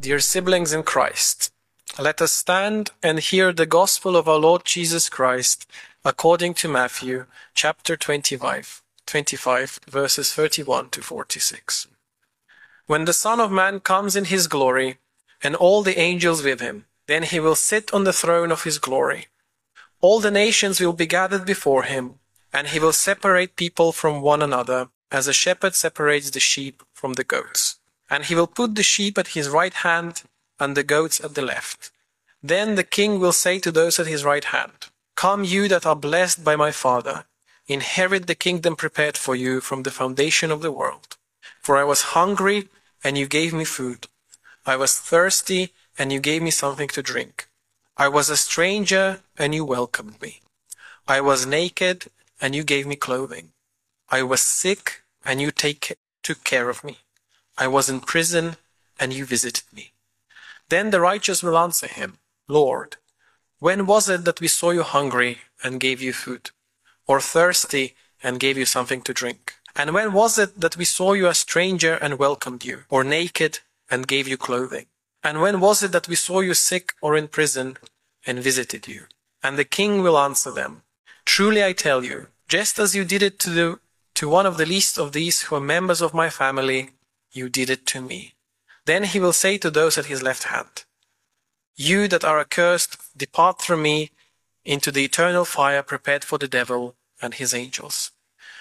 Dear siblings in Christ, let us stand and hear the gospel of our Lord Jesus Christ according to Matthew chapter 25, 25 verses 31 to 46. When the Son of Man comes in his glory and all the angels with him, then he will sit on the throne of his glory. All the nations will be gathered before him, and he will separate people from one another, as a shepherd separates the sheep from the goats. And he will put the sheep at his right hand and the goats at the left. Then the king will say to those at his right hand, Come, you that are blessed by my Father, inherit the kingdom prepared for you from the foundation of the world. For I was hungry, and you gave me food. I was thirsty, and you gave me something to drink. I was a stranger, and you welcomed me. I was naked, and you gave me clothing. I was sick, and you take, took care of me. I was in prison, and you visited me. Then the righteous will answer him, Lord, when was it that we saw you hungry and gave you food, or thirsty and gave you something to drink? And when was it that we saw you a stranger and welcomed you, or naked and gave you clothing? And when was it that we saw you sick or in prison and visited you? And the king will answer them, Truly I tell you, just as you did it to, the, to one of the least of these who are members of my family, you did it to me. Then he will say to those at his left hand, You that are accursed, depart from me into the eternal fire prepared for the devil and his angels.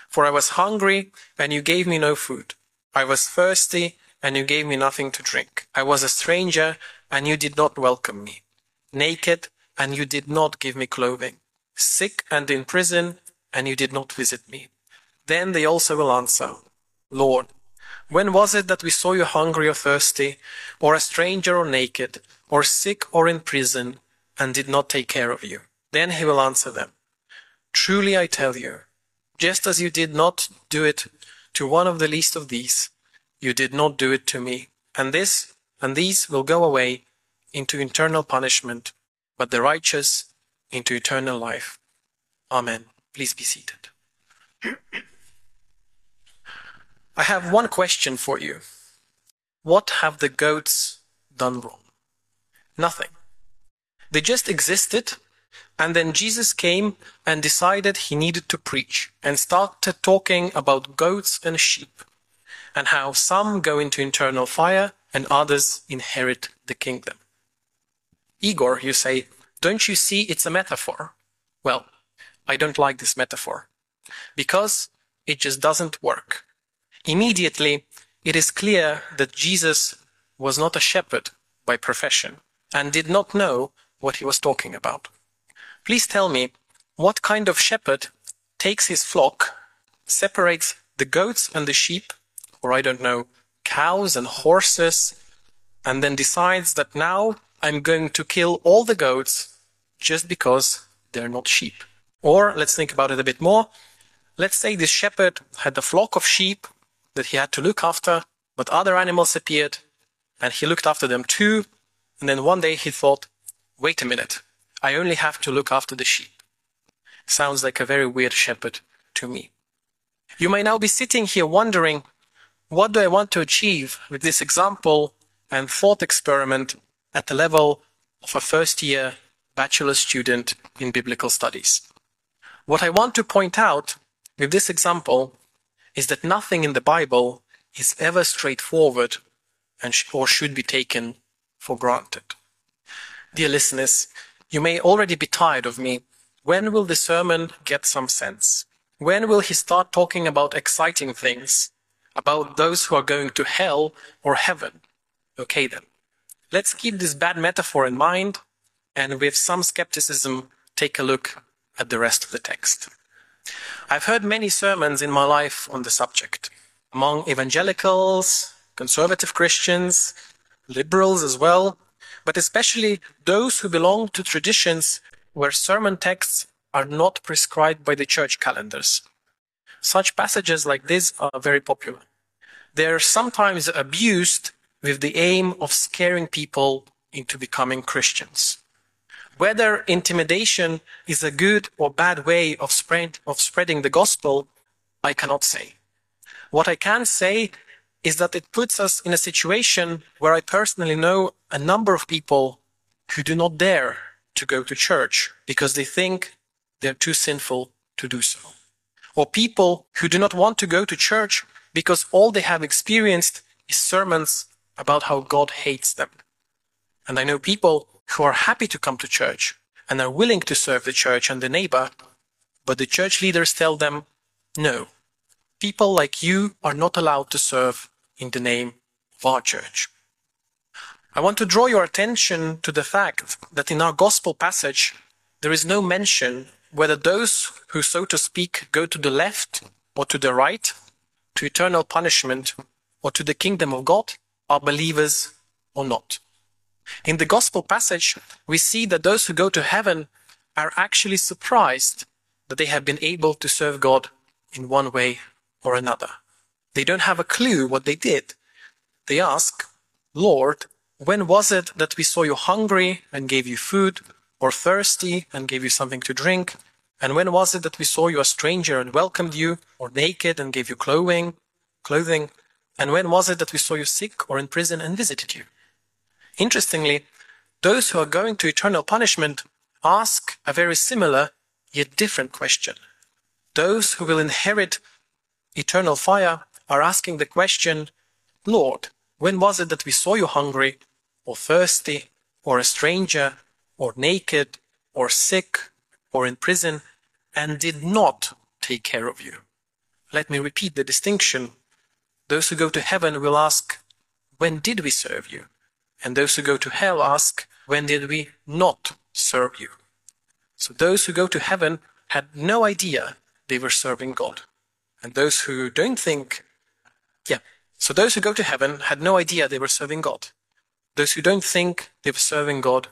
For I was hungry, and you gave me no food. I was thirsty, and you gave me nothing to drink. I was a stranger, and you did not welcome me. Naked, and you did not give me clothing. Sick and in prison, and you did not visit me. Then they also will answer, Lord, when was it that we saw you hungry or thirsty, or a stranger or naked, or sick or in prison, and did not take care of you? Then he will answer them, Truly I tell you, just as you did not do it to one of the least of these, you did not do it to me. And this and these will go away into eternal punishment, but the righteous into eternal life. Amen. Please be seated. I have one question for you. What have the goats done wrong? Nothing. They just existed, and then Jesus came and decided he needed to preach and started talking about goats and sheep and how some go into eternal fire and others inherit the kingdom. Igor, you say, don't you see it's a metaphor? Well, I don't like this metaphor because it just doesn't work. Immediately, it is clear that Jesus was not a shepherd by profession and did not know what he was talking about. Please tell me what kind of shepherd takes his flock, separates the goats and the sheep, or I don't know, cows and horses, and then decides that now I'm going to kill all the goats just because they're not sheep. Or let's think about it a bit more. Let's say this shepherd had a flock of sheep that he had to look after, but other animals appeared and he looked after them too. And then one day he thought, wait a minute, I only have to look after the sheep. Sounds like a very weird shepherd to me. You may now be sitting here wondering, what do I want to achieve with this example and thought experiment at the level of a first year bachelor student in biblical studies? What I want to point out with this example is that nothing in the Bible is ever straightforward and sh or should be taken for granted. Dear listeners, you may already be tired of me. When will the sermon get some sense? When will he start talking about exciting things, about those who are going to hell or heaven? Okay then, let's keep this bad metaphor in mind and with some skepticism take a look at the rest of the text. I've heard many sermons in my life on the subject, among evangelicals, conservative Christians, liberals as well, but especially those who belong to traditions where sermon texts are not prescribed by the church calendars. Such passages like this are very popular. They are sometimes abused with the aim of scaring people into becoming Christians. Whether intimidation is a good or bad way of, spread, of spreading the gospel, I cannot say. What I can say is that it puts us in a situation where I personally know a number of people who do not dare to go to church because they think they're too sinful to do so. Or people who do not want to go to church because all they have experienced is sermons about how God hates them. And I know people who are happy to come to church and are willing to serve the church and the neighbor, but the church leaders tell them, no, people like you are not allowed to serve in the name of our church. I want to draw your attention to the fact that in our gospel passage, there is no mention whether those who, so to speak, go to the left or to the right, to eternal punishment or to the kingdom of God, are believers or not. In the gospel passage, we see that those who go to heaven are actually surprised that they have been able to serve God in one way or another. They don't have a clue what they did. They ask, Lord, when was it that we saw you hungry and gave you food, or thirsty and gave you something to drink? And when was it that we saw you a stranger and welcomed you, or naked and gave you clothing? Clothing. And when was it that we saw you sick or in prison and visited you? Interestingly, those who are going to eternal punishment ask a very similar yet different question. Those who will inherit eternal fire are asking the question, Lord, when was it that we saw you hungry or thirsty or a stranger or naked or sick or in prison and did not take care of you? Let me repeat the distinction. Those who go to heaven will ask, when did we serve you? And those who go to hell ask, when did we not serve you? So those who go to heaven had no idea they were serving God. And those who don't think, yeah, so those who go to heaven had no idea they were serving God. Those who don't think they were serving God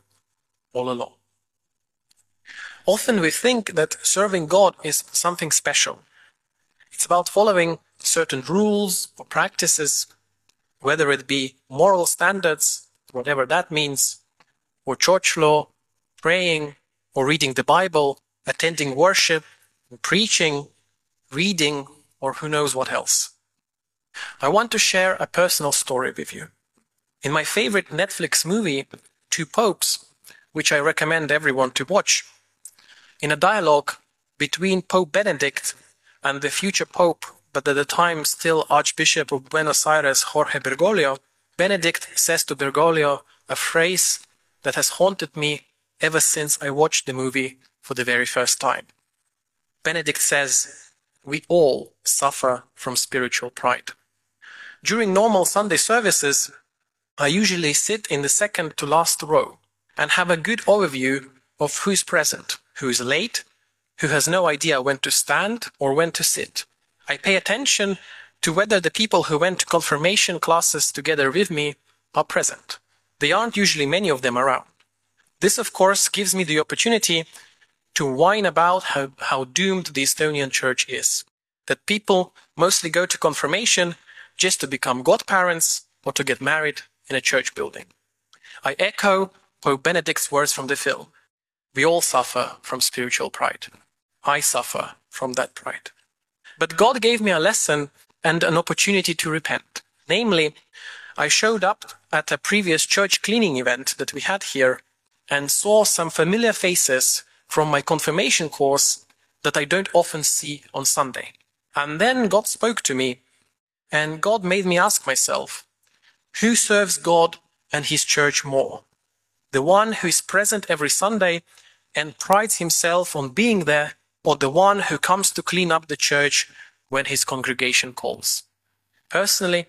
all along. Often we think that serving God is something special. It's about following certain rules or practices, whether it be moral standards whatever that means, or church law, praying, or reading the Bible, attending worship, preaching, reading, or who knows what else. I want to share a personal story with you. In my favorite Netflix movie, Two Popes, which I recommend everyone to watch, in a dialogue between Pope Benedict and the future Pope, but at the time still Archbishop of Buenos Aires, Jorge Bergoglio, Benedict says to Bergoglio a phrase that has haunted me ever since I watched the movie for the very first time. Benedict says, We all suffer from spiritual pride. During normal Sunday services, I usually sit in the second to last row and have a good overview of who's present, who's late, who has no idea when to stand or when to sit. I pay attention to whether the people who went to confirmation classes together with me are present. They aren't usually many of them around. This, of course, gives me the opportunity to whine about how, how doomed the Estonian church is. That people mostly go to confirmation just to become godparents or to get married in a church building. I echo Pope Benedict's words from the film. We all suffer from spiritual pride. I suffer from that pride. But God gave me a lesson and an opportunity to repent. Namely, I showed up at a previous church cleaning event that we had here and saw some familiar faces from my confirmation course that I don't often see on Sunday. And then God spoke to me, and God made me ask myself, who serves God and his church more? The one who is present every Sunday and prides himself on being there, or the one who comes to clean up the church when his congregation calls. Personally,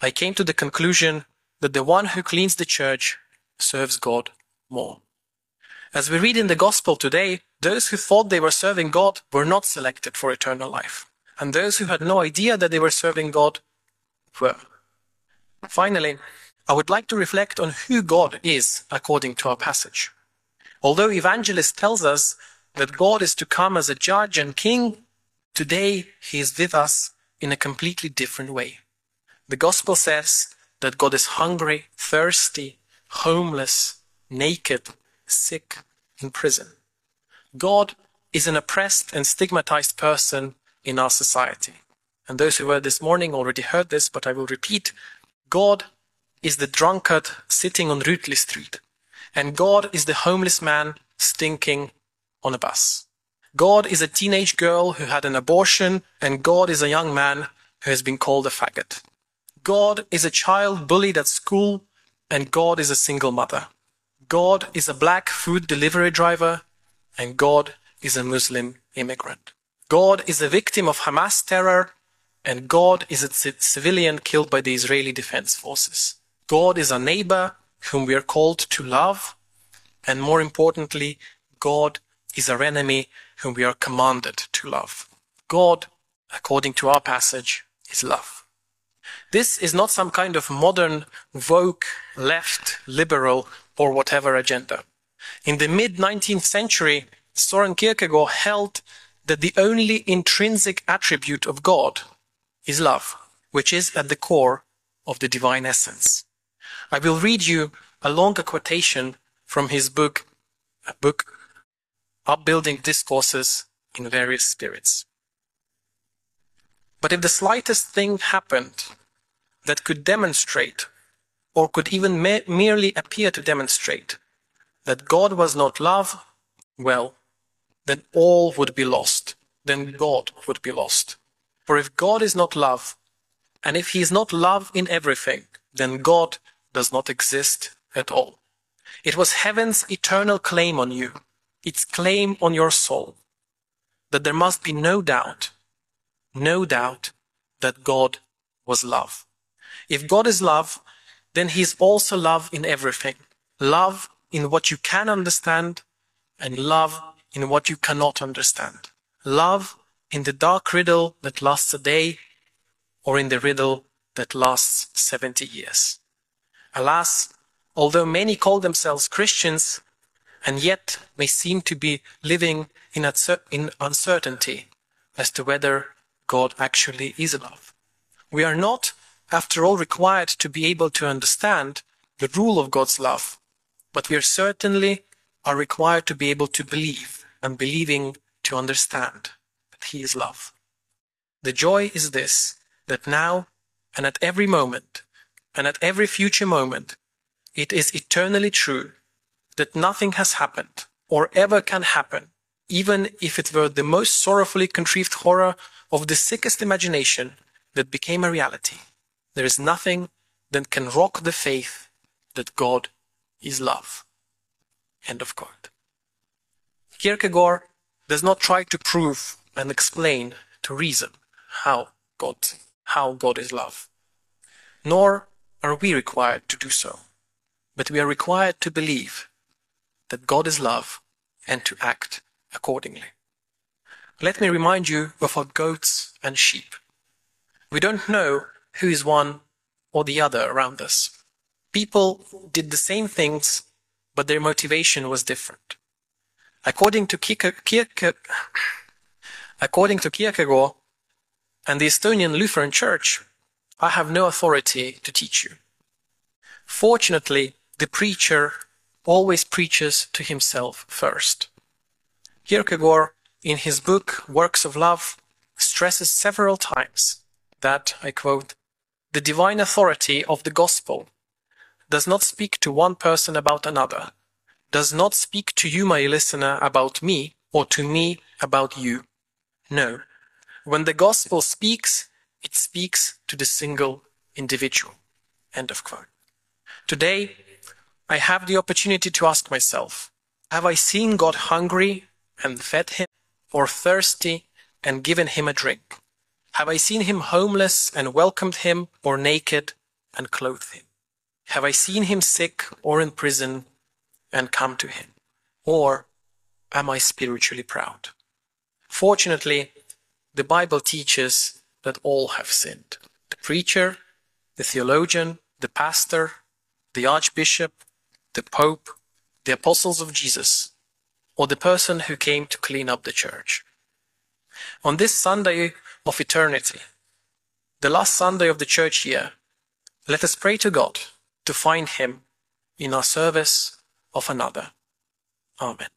I came to the conclusion that the one who cleans the church serves God more. As we read in the gospel today, those who thought they were serving God were not selected for eternal life, and those who had no idea that they were serving God were. Finally, I would like to reflect on who God is according to our passage. Although evangelist tells us that God is to come as a judge and king, Today, He is with us in a completely different way. The Gospel says that God is hungry, thirsty, homeless, naked, sick, in prison. God is an oppressed and stigmatized person in our society. and those who were this morning already heard this, but I will repeat God is the drunkard sitting on Rüütli Street, and God is the homeless man stinking on a bus. God is a teenage girl who had an abortion, and God is a young man who has been called a faggot. God is a child bullied at school, and God is a single mother. God is a black food delivery driver, and God is a Muslim immigrant. God is a victim of Hamas terror, and God is a civilian killed by the Israeli Defense Forces. God is a neighbor whom we are called to love, and more importantly, God is our enemy whom we are commanded to love. God, according to our passage, is love. This is not some kind of modern, woke, left, liberal, or whatever agenda. In the mid 19th century, Soren Kierkegaard held that the only intrinsic attribute of God is love, which is at the core of the divine essence. I will read you a longer quotation from his book, a book Upbuilding Discourses in Various Spirits. But if the slightest thing happened that could demonstrate, or could even me merely appear to demonstrate, that God was not love, well, then all would be lost. Then God would be lost. For if God is not love, and if he is not love in everything, then God does not exist at all. It was heaven's eternal claim on you, its claim on your soul, that there must be no doubt, no doubt that God was love. If God is love, then he is also love in everything. Love in what you can understand and love in what you cannot understand. Love in the dark riddle that lasts a day or in the riddle that lasts 70 years. Alas, although many call themselves Christians and yet may seem to be living in, in uncertainty as to whether God actually is love. We are not, after all, required to be able to understand the rule of God's love, but we are certainly are required to be able to believe and believing to understand. That He is love. The joy is this, that now and at every moment and at every future moment, it is eternally true that nothing has happened or ever can happen, even if it were the most sorrowfully contrived horror of the sickest imagination that became a reality. There is nothing that can rock the faith that God is love. End of quote. Kierkegaard does not try to prove and explain to reason how God, how God is love. Nor are we required to do so, but we are required to believe that God is love and to act accordingly. Let me remind you of our goats and sheep. We don't know who is one or the other around us. People did the same things, but their motivation was different. According to Kierkegaard, According to Kierkegaard and the Estonian Lutheran Church, I have no authority to teach you. Fortunately, the preacher always preaches to himself first. Kierkegaard, in his book Works of Love, stresses several times that, I quote, the divine authority of the gospel does not speak to one person about another, does not speak to you, my listener, about me, or to me about you. No. When the gospel speaks, it speaks to the single individual. End of quote. Today, I have the opportunity to ask myself, have I seen God hungry and fed him, or thirsty and given him a drink? Have I seen him homeless and welcomed him, or naked and clothed him? Have I seen him sick or in prison and come to him? Or am I spiritually proud? Fortunately, the Bible teaches that all have sinned. The preacher, the theologian, the pastor, the archbishop, the pope, the apostles of Jesus, or the person who came to clean up the church. On this Sunday of eternity, the last Sunday of the church year, let us pray to God to find Him in our service of another. Amen.